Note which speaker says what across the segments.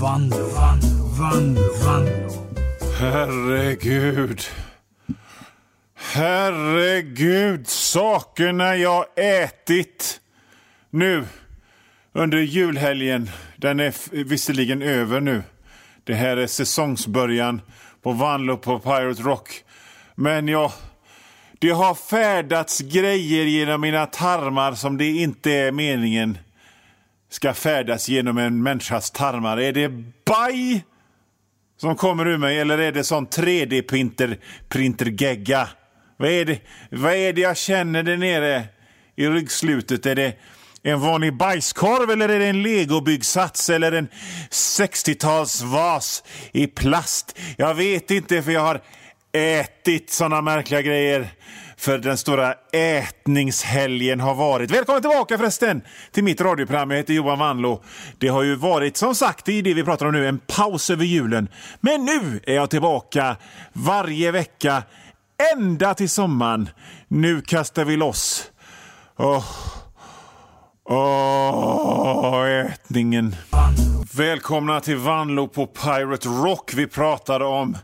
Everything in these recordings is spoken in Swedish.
Speaker 1: Vanlo, Vanlo, Vanlo, Vanlo.
Speaker 2: Herregud. Herregud, sakerna jag ätit nu under julhelgen. Den är visserligen över nu. Det här är säsongsbörjan på Vanlo på Pirate Rock. Men jag... Det har färdats grejer genom mina tarmar som det inte är meningen ska färdas genom en människas tarmar. Är det baj som kommer ur mig eller är det sån 3D-printer printergegga? Vad är, det, vad är det jag känner där nere i ryggslutet? Är det en vanlig bajskorv eller är det en legobyggsats eller en 60-talsvas i plast? Jag vet inte för jag har ätit såna märkliga grejer för den stora ätningshelgen har varit. Välkommen tillbaka förresten till mitt radioprogram. Jag heter Johan Wanlo. Det har ju varit som sagt i det vi pratar om nu en paus över julen. Men nu är jag tillbaka varje vecka ända till sommaren. Nu kastar vi loss. Åh, åh, ätningen. Välkomna till Vanlo på Pirate Rock. Vi pratar om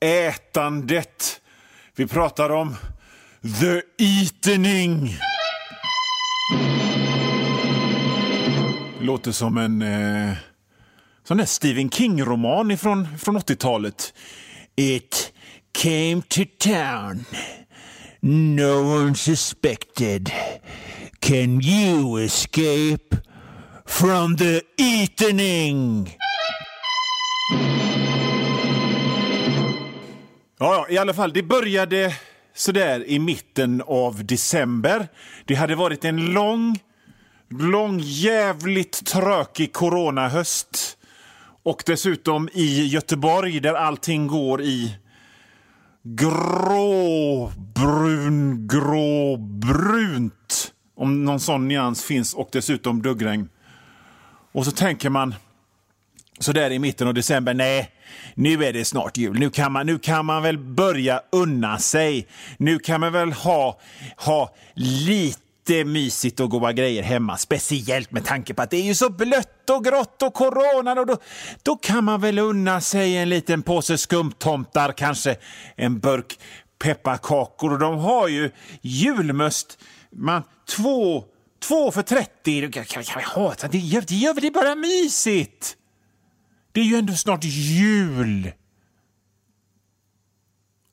Speaker 2: ätandet. Vi pratar om The Eatening. Det låter som en eh, sån där Stephen King-roman från, från 80-talet. It came to town. No one suspected. Can you escape from the eatening? Ja, ja, i alla fall, det började sådär i mitten av december. Det hade varit en lång, lång, jävligt trökig coronahöst. Och dessutom i Göteborg där allting går i gråbrun, gråbrunt. Om någon sån nyans finns och dessutom duggregn. Och så tänker man så där i mitten av december, nej, nu är det snart jul. Nu kan man, nu kan man väl börja unna sig. Nu kan man väl ha, ha lite mysigt och goda grejer hemma. Speciellt med tanke på att det är ju så blött och grått och corona. Och då, då kan man väl unna sig en liten påse skumtomtar, kanske en burk pepparkakor. Och de har ju julmust. Man, två, två för 30. Det? Gör, det gör väl det är bara mysigt. Det är ju ändå snart jul.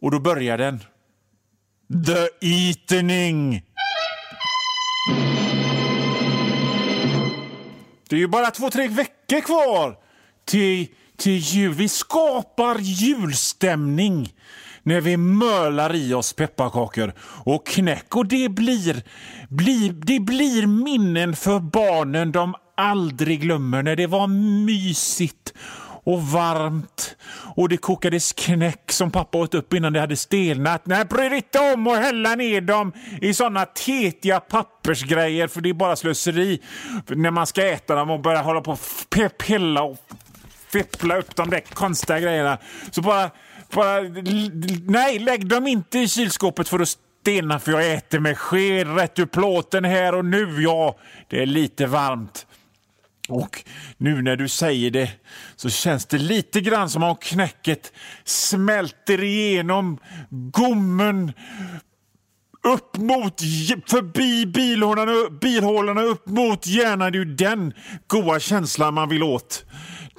Speaker 2: Och då börjar den. The Eatening. Det är ju bara två, tre veckor kvar till, till jul. Vi skapar julstämning när vi mölar i oss pepparkakor och knäck. Och det blir, blir, det blir minnen för barnen de aldrig glömmer när det var mysigt och varmt och det kokades knäck som pappa åt upp innan det hade stelnat. Nej, bry dig inte om att hälla ner dem i såna tetiga pappersgrejer för det är bara slöseri när man ska äta dem och börja hålla på och pilla och fippla upp de där konstiga grejerna. Så bara, bara nej, lägg dem inte i kylskåpet för att stelna för jag äter med sked rätt ur plåten här och nu. Ja, det är lite varmt. Och nu när du säger det så känns det lite grann som om knäcket smälter igenom gommen upp mot, förbi bilhålorna, bilhålorna upp mot hjärnan. Det är ju den goa känslan man vill åt.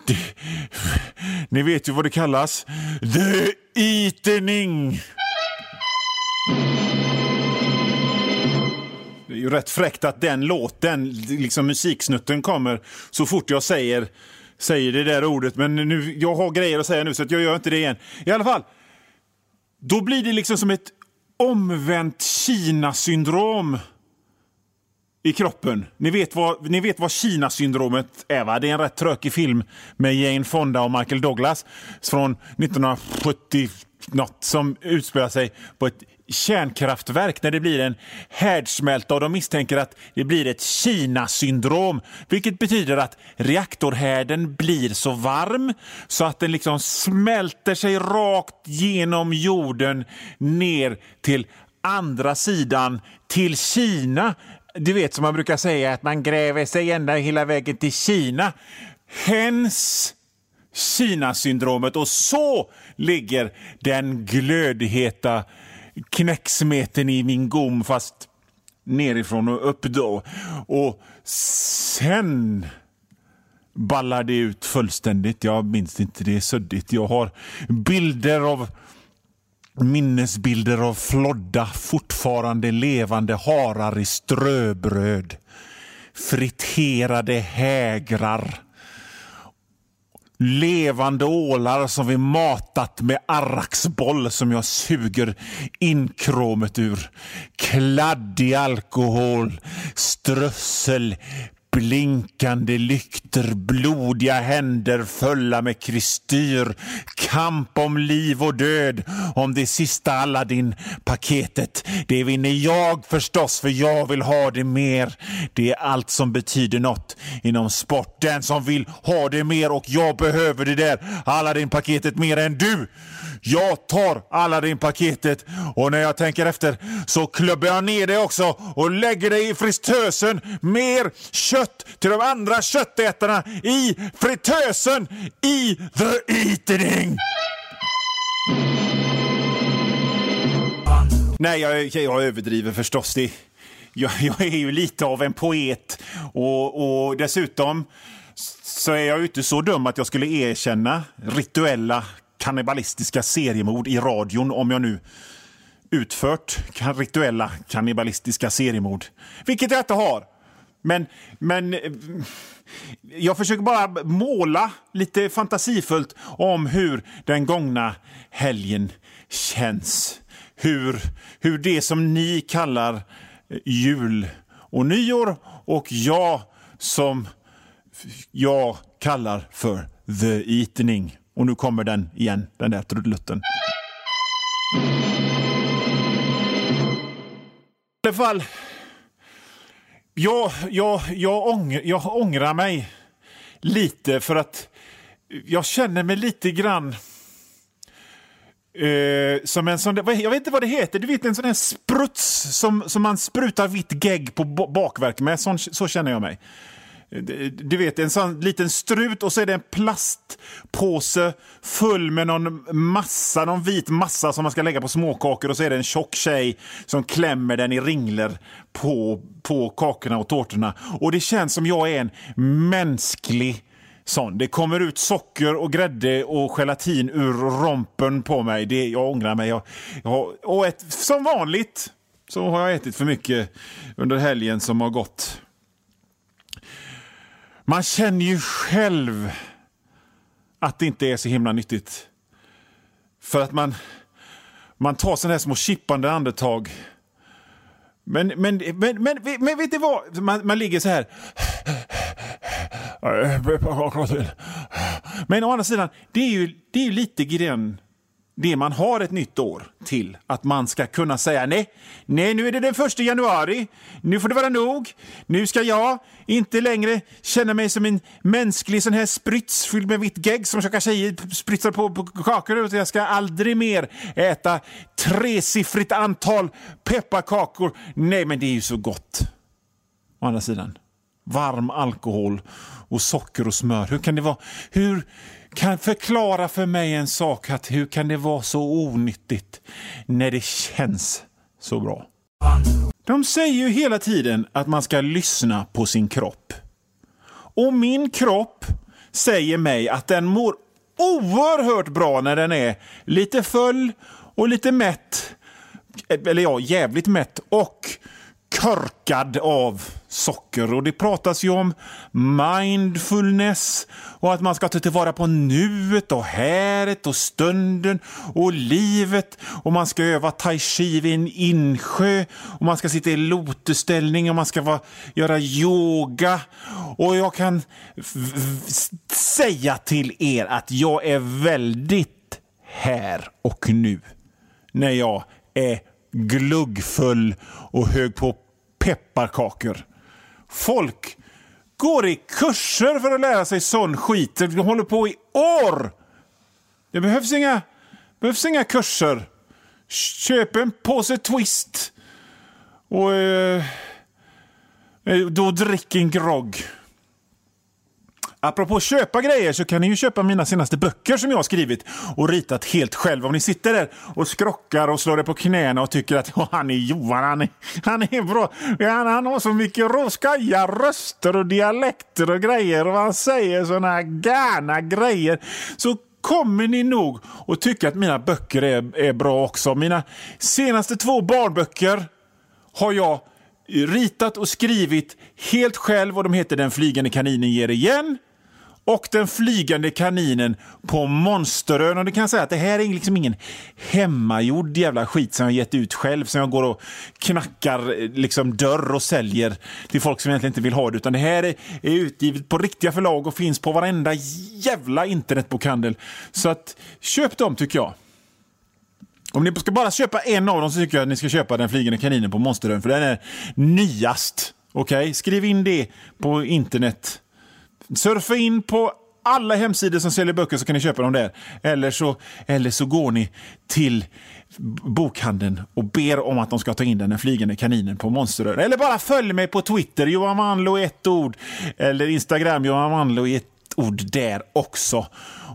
Speaker 2: Det, ni vet ju vad det kallas. The Eatening! Det är ju rätt fräckt att den låten, liksom musiksnutten kommer så fort jag säger, säger det där ordet. Men nu, jag har grejer att säga nu så att jag gör inte det igen. I alla fall, då blir det liksom som ett omvänt Kina-syndrom i kroppen. Ni vet vad, ni vet vad Kina-syndromet är, va? Det är en rätt trökig film med Jane Fonda och Michael Douglas från 1970 något som utspelar sig på ett kärnkraftverk när det blir en härdsmälta och de misstänker att det blir ett Kina-syndrom. Vilket betyder att reaktorhärden blir så varm så att den liksom smälter sig rakt genom jorden ner till andra sidan, till Kina. Du vet som man brukar säga att man gräver sig ända hela vägen till Kina. Hens Kina-syndromet och så ligger den glödheta knäcksmeten i min gom fast nerifrån och upp då. Och sen ballar det ut fullständigt. Jag minns inte, det är suddigt. Jag har bilder av minnesbilder av flodda, fortfarande levande harar i ströbröd. Friterade hägrar. Levande ålar som vi matat med arraksboll som jag suger inkråmet ur. Kladdig alkohol, strössel, Blinkande lykter, blodiga händer fulla med kristyr. Kamp om liv och död, om det sista Aladdin-paketet. Det vinner jag förstås, för jag vill ha det mer. Det är allt som betyder något inom sport. Den som vill ha det mer och jag behöver det där Aladdin-paketet mer än du. Jag tar Aladdin-paketet och när jag tänker efter så klubbar jag ner det också och lägger det i fritösen. Mer kött till de andra köttätarna i fritösen i The Eating! Nej, jag, jag överdriver förstås. Det. Jag, jag, är ju lite av en poet och, och dessutom så är jag ju inte så dum att jag skulle erkänna rituella kannibalistiska seriemord i radion om jag nu utfört rituella kannibalistiska seriemord. Vilket jag inte har. Men, men eh, jag försöker bara måla lite fantasifullt om hur den gångna helgen känns. Hur, hur det som ni kallar eh, jul och nyår och jag som jag kallar för the eating. Och nu kommer den igen, den där trudelutten. I alla fall, jag, jag, jag, ångrar, jag ångrar mig lite för att jag känner mig lite grann Uh, som en sån där... jag vet inte vad det heter, du vet en sån här spruts som, som man sprutar vitt gegg på bakverk med. Sån, så känner jag mig. Du vet, en sån liten strut och så är det en plastpåse full med någon massa, någon vit massa som man ska lägga på småkakor och så är det en tjock tjej som klämmer den i ringler på, på kakorna och tårtorna. Och det känns som jag är en mänsklig sån. Det kommer ut socker och grädde och gelatin ur rompen på mig. Det, jag ångrar mig. Jag, jag, och ett, som vanligt så har jag ätit för mycket under helgen som har gått. Man känner ju själv att det inte är så himla nyttigt. För att man, man tar sådana här små chippande andetag. Men, men, men, men, men vet du vad? Man, man ligger så här. Men å andra sidan, det är ju, det är ju lite grann det man har ett nytt år till. Att man ska kunna säga nej, nej nu är det den första januari, nu får det vara nog, nu ska jag inte längre känna mig som en mänsklig sån här sprits fylld med vitt gegg som tjocka tjejer spritsar på, på kakor. Utan jag ska aldrig mer äta tresiffrigt antal pepparkakor. Nej, men det är ju så gott. Å andra sidan, varm alkohol och socker och smör. Hur kan det vara? Hur kan förklara för mig en sak. att Hur kan det vara så onyttigt när det känns så bra? De säger ju hela tiden att man ska lyssna på sin kropp. Och min kropp säger mig att den mår oerhört bra när den är lite full och lite mätt. Eller ja, jävligt mätt och körkad av socker. Och Det pratas ju om mindfulness och att man ska ta tillvara på nuet och häret och stunden och livet. Och Man ska öva tai chi vid en insjö och man ska sitta i lotusställning och man ska vara, göra yoga. Och jag kan säga till er att jag är väldigt här och nu när jag är gluggfull och hög på pepparkakor. Folk går i kurser för att lära sig sån skit. De håller på i år. Det behövs inga, behövs inga kurser. Köp en påse Twist och eh, eh då drick en grogg. Apropå köpa grejer så kan ni ju köpa mina senaste böcker som jag har skrivit och ritat helt själv. Om ni sitter där och skrockar och slår er på knäna och tycker att han är Johan, han är, han är bra. Han, han har så mycket skoja röster och dialekter och grejer och han säger såna gärna grejer. Så kommer ni nog att tycka att mina böcker är, är bra också. Mina senaste två barnböcker har jag ritat och skrivit helt själv och de heter Den flygande kaninen ger igen och Den flygande kaninen på Monsterön. Och det kan jag säga att det här är liksom ingen hemmagjord jävla skit som jag gett ut själv, som jag går och knackar eh, liksom dörr och säljer till folk som egentligen inte vill ha det. Utan det här är, är utgivet på riktiga förlag och finns på varenda jävla internetbokhandel. Så att köp dem tycker jag. Om ni ska bara köpa en av dem så tycker jag att ni ska köpa Den flygande kaninen på Monsterön, för den är nyast. Okej, okay? skriv in det på internet Surfa in på alla hemsidor som säljer böcker så kan ni köpa dem där. Eller så, eller så går ni till bokhandeln och ber om att de ska ta in den flygande kaninen på Monsterrör. Eller bara följ mig på Twitter, Johan Wanlo i ett ord. Eller Instagram, Johan Wanlo i ett ord där också.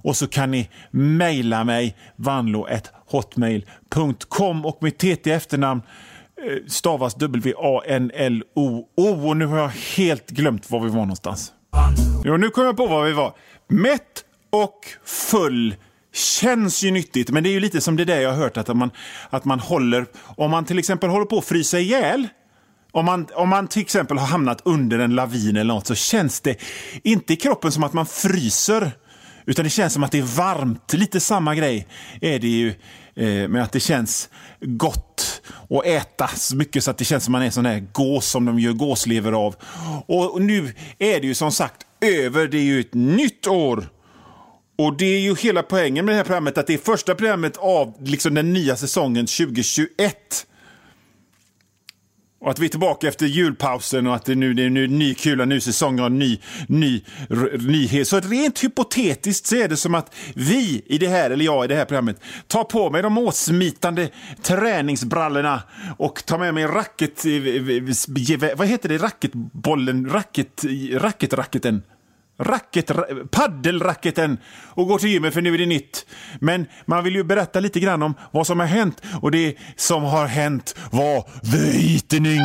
Speaker 2: Och så kan ni mejla mig, vanlo.hotmail.com och mitt TT efternamn eh, stavas W-A-N-L-O-O. Och nu har jag helt glömt var vi var någonstans. Jo, nu kommer jag på vad vi var. Mätt och full känns ju nyttigt, men det är ju lite som det där jag har hört att man, att man håller... Om man till exempel håller på att frysa ihjäl om man, om man till exempel har hamnat under en lavin eller något så känns det inte i kroppen som att man fryser. Utan det känns som att det är varmt. Lite samma grej är det ju eh, med att det känns gott och äta så mycket så att det känns som man är sån här gås som de gör gåslever av. Och nu är det ju som sagt över. Det är ju ett nytt år. Och det är ju hela poängen med det här programmet att det är första programmet av liksom den nya säsongen 2021. Och att vi är tillbaka efter julpausen och att det nu det är nu ny kula, ny säsong och ny, ny nyhet. Så rent hypotetiskt så är det som att vi i det här, eller jag i det här programmet, tar på mig de åtsmitande träningsbrallorna och tar med mig racket... Eh, eh, eh, vad heter det? Racketbollen? Racket... Racketracketen? Racket, paddelracketen och går till gymmet för nu är det nytt. Men man vill ju berätta lite grann om vad som har hänt och det som har hänt var the eatening.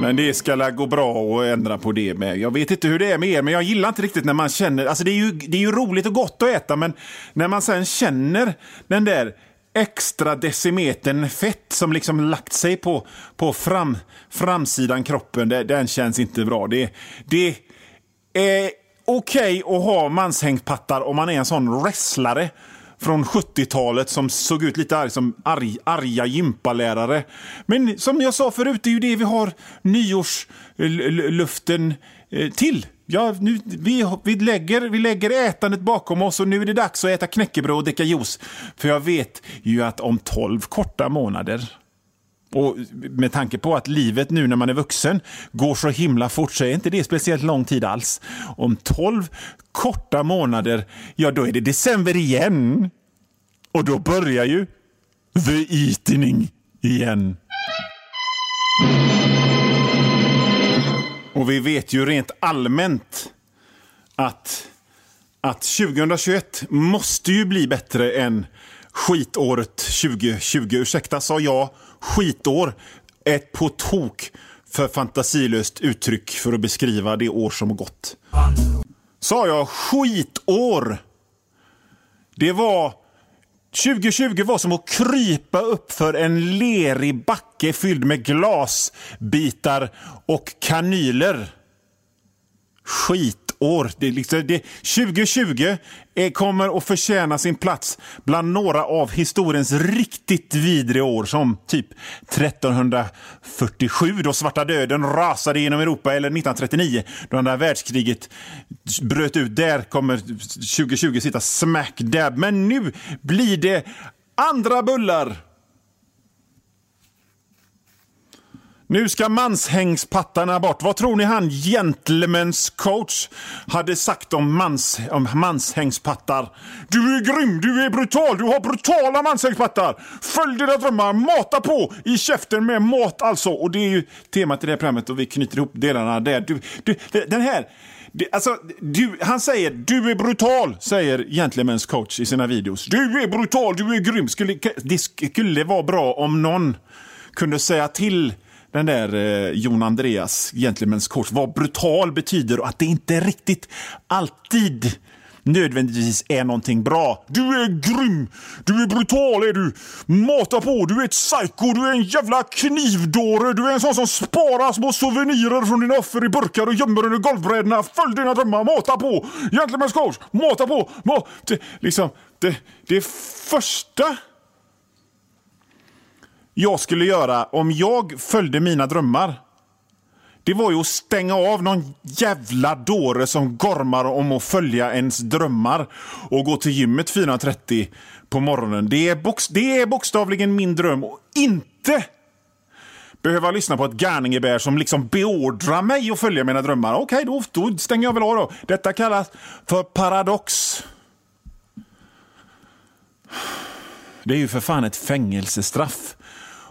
Speaker 2: Men det ska gå bra att ändra på det med. Jag vet inte hur det är med er, men jag gillar inte riktigt när man känner... Alltså det är ju, det är ju roligt och gott att äta, men när man sen känner den där extra decimetern fett som liksom lagt sig på, på fram, framsidan kroppen, det, den känns inte bra. Det, det är okej okay att ha manshängpattar om man är en sån wrestlare från 70-talet som såg ut lite arg, som arg, arga gympalärare. Men som jag sa förut, det är ju det vi har nyårsluften eh, till. Ja, nu, vi, vi, lägger, vi lägger ätandet bakom oss och nu är det dags att äta knäckebröd och dricka juice. För jag vet ju att om tolv korta månader och med tanke på att livet nu när man är vuxen går så himla fort så är inte det speciellt lång tid alls. Om tolv korta månader, ja då är det december igen. Och då börjar ju the eating igen. Och vi vet ju rent allmänt att, att 2021 måste ju bli bättre än skitåret 2020. Ursäkta, sa jag skitår? Ett på tok för fantasilöst uttryck för att beskriva det år som gått. Sa jag skitår? Det var 2020 var som att krypa upp för en lerig backe fylld med glasbitar och kanyler år. Det, liksom, det, 2020 är, eh, kommer att förtjäna sin plats bland några av historiens riktigt vidriga år som typ 1347 då svarta döden rasade genom Europa eller 1939 då andra världskriget bröt ut. Där kommer 2020 sitta smack dab. Men nu blir det andra bullar. Nu ska manshängspattarna bort. Vad tror ni han gentlemen's coach hade sagt om, mans, om manshängspattar? Du är grym, du är brutal, du har brutala manshängspattar. Följ dina drömmar, mata på i käften med mat alltså. Och det är ju temat i det här programmet och vi knyter ihop delarna där. Du, du, den här... Alltså, du, han säger du är brutal, säger Gentlemen's coach i sina videos. Du är brutal, du är grym. Skulle, det skulle vara bra om någon kunde säga till den där eh, Jon Andreas, Gentlemen's coach, vad brutal betyder och att det inte riktigt alltid nödvändigtvis är någonting bra. Du är grym! Du är brutal är du! Mata på! Du är ett psycho! Du är en jävla knivdåre! Du är en sån som sparar små souvenirer från dina offer i burkar och gömmer under golvbrädorna. Följ dina drömmar! Mata på! Gentlemen's coach! Mata på! Ma det, liksom, det, det första jag skulle göra om jag följde mina drömmar det var ju att stänga av någon jävla dåre som gormar om att följa ens drömmar och gå till gymmet 4.30 på morgonen. Det är, bokst det är bokstavligen min dröm och inte behöva lyssna på ett garningebär som liksom beordrar mig att följa mina drömmar. Okej, då, då stänger jag väl av då. Detta kallas för paradox. Det är ju för fan ett fängelsestraff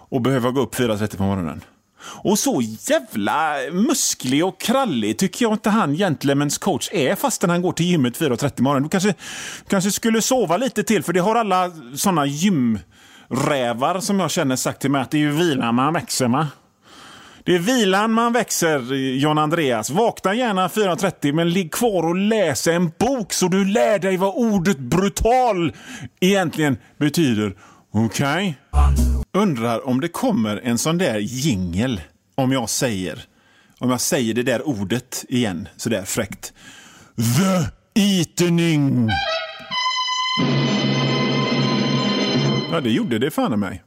Speaker 2: och behöva gå upp 4.30 på morgonen. Och så jävla musklig och krallig tycker jag inte han gentlemen's coach är fastän han går till gymmet 4.30 på morgonen. Du kanske, kanske skulle sova lite till för det har alla sådana gymrävar som jag känner sagt till mig att det är ju vilan man växer med. Det är vilan man växer, John Andreas. Vakna gärna 4.30 men ligg kvar och läs en bok så du lär dig vad ordet brutal egentligen betyder. Okej? Okay? Undrar om det kommer en sån där jingel om jag säger om jag säger det där ordet igen, så där fräckt. The Eatening! Ja, det gjorde det fan i mig.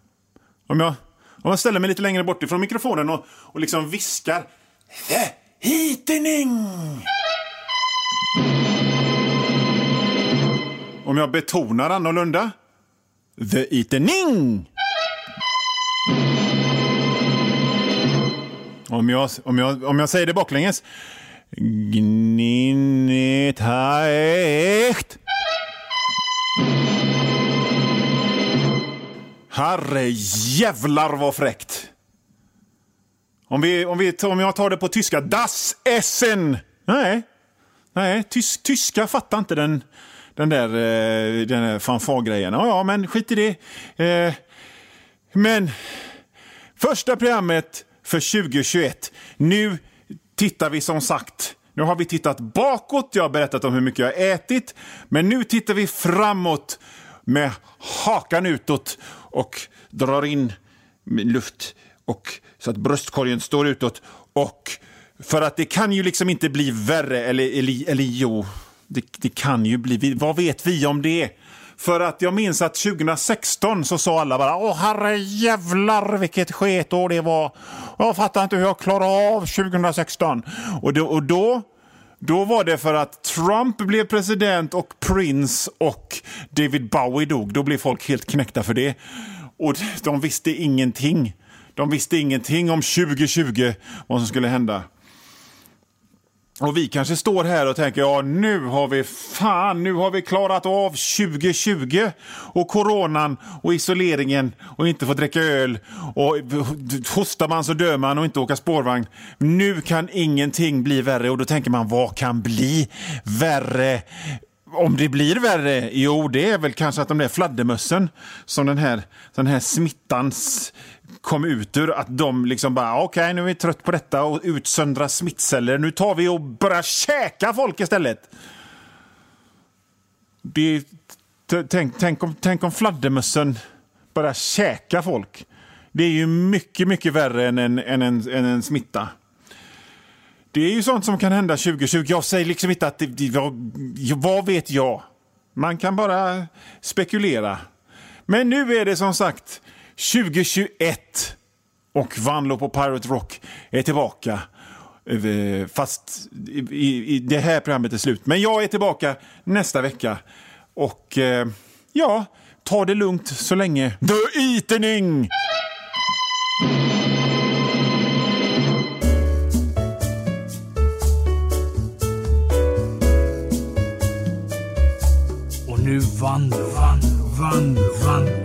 Speaker 2: Om jag, om jag ställer mig lite längre bort ifrån mikrofonen och, och liksom viskar. The Eatening! Om jag betonar annorlunda. The Eatening! Om jag, om jag, om jag säger det baklänges. Gninnetaecht. Herre jävlar vad fräckt. Om, vi, om, vi, om jag tar det på tyska. Das Essen. Nej, Nej tysk, tyska fattar inte den, den där, eh, den där fanfargrejen. Ja, ja, men skit i det. Eh, men första programmet för 2021. Nu tittar vi som sagt nu har vi tittat bakåt, jag har berättat om hur mycket jag har ätit. Men nu tittar vi framåt med hakan utåt och drar in luft och så att bröstkorgen står utåt. Och för att det kan ju liksom inte bli värre, eller, eller, eller jo, det, det kan ju bli. Vad vet vi om det? För att jag minns att 2016 så sa alla bara Åh herre jävlar vilket sketår det var. Jag fattar inte hur jag klarar av 2016. Och då, och då då var det för att Trump blev president och Prince och David Bowie dog. Då blev folk helt knäckta för det. Och de visste ingenting. De visste ingenting om 2020, vad som skulle hända. Och vi kanske står här och tänker, ja nu har vi fan, nu har vi klarat av 2020 och coronan och isoleringen och inte få dricka öl och hostar man så dör man och inte åka spårvagn. Nu kan ingenting bli värre och då tänker man, vad kan bli värre? Om det blir värre? Jo, det är väl kanske att de där fladdermössen som den här, den här smittans kom ut ur. Att de liksom bara, okej okay, nu är vi trött på detta och utsöndra smittceller. Nu tar vi och börjar käka folk istället. Det, tänk, tänk, om, tänk om fladdermössen börjar käka folk. Det är ju mycket, mycket värre än en, än en, än en smitta. Det är ju sånt som kan hända 2020. Jag säger liksom inte att det, vad, vad vet jag? Man kan bara spekulera. Men nu är det som sagt 2021 och Vanlo på Pirate Rock är tillbaka. Eh, fast i, i, det här programmet är slut. Men jag är tillbaka nästa vecka. Och eh, ja, ta det lugnt så länge. The Eatening!
Speaker 1: Och nu Vanlo, Vanlo, Vanlo, Vanlo.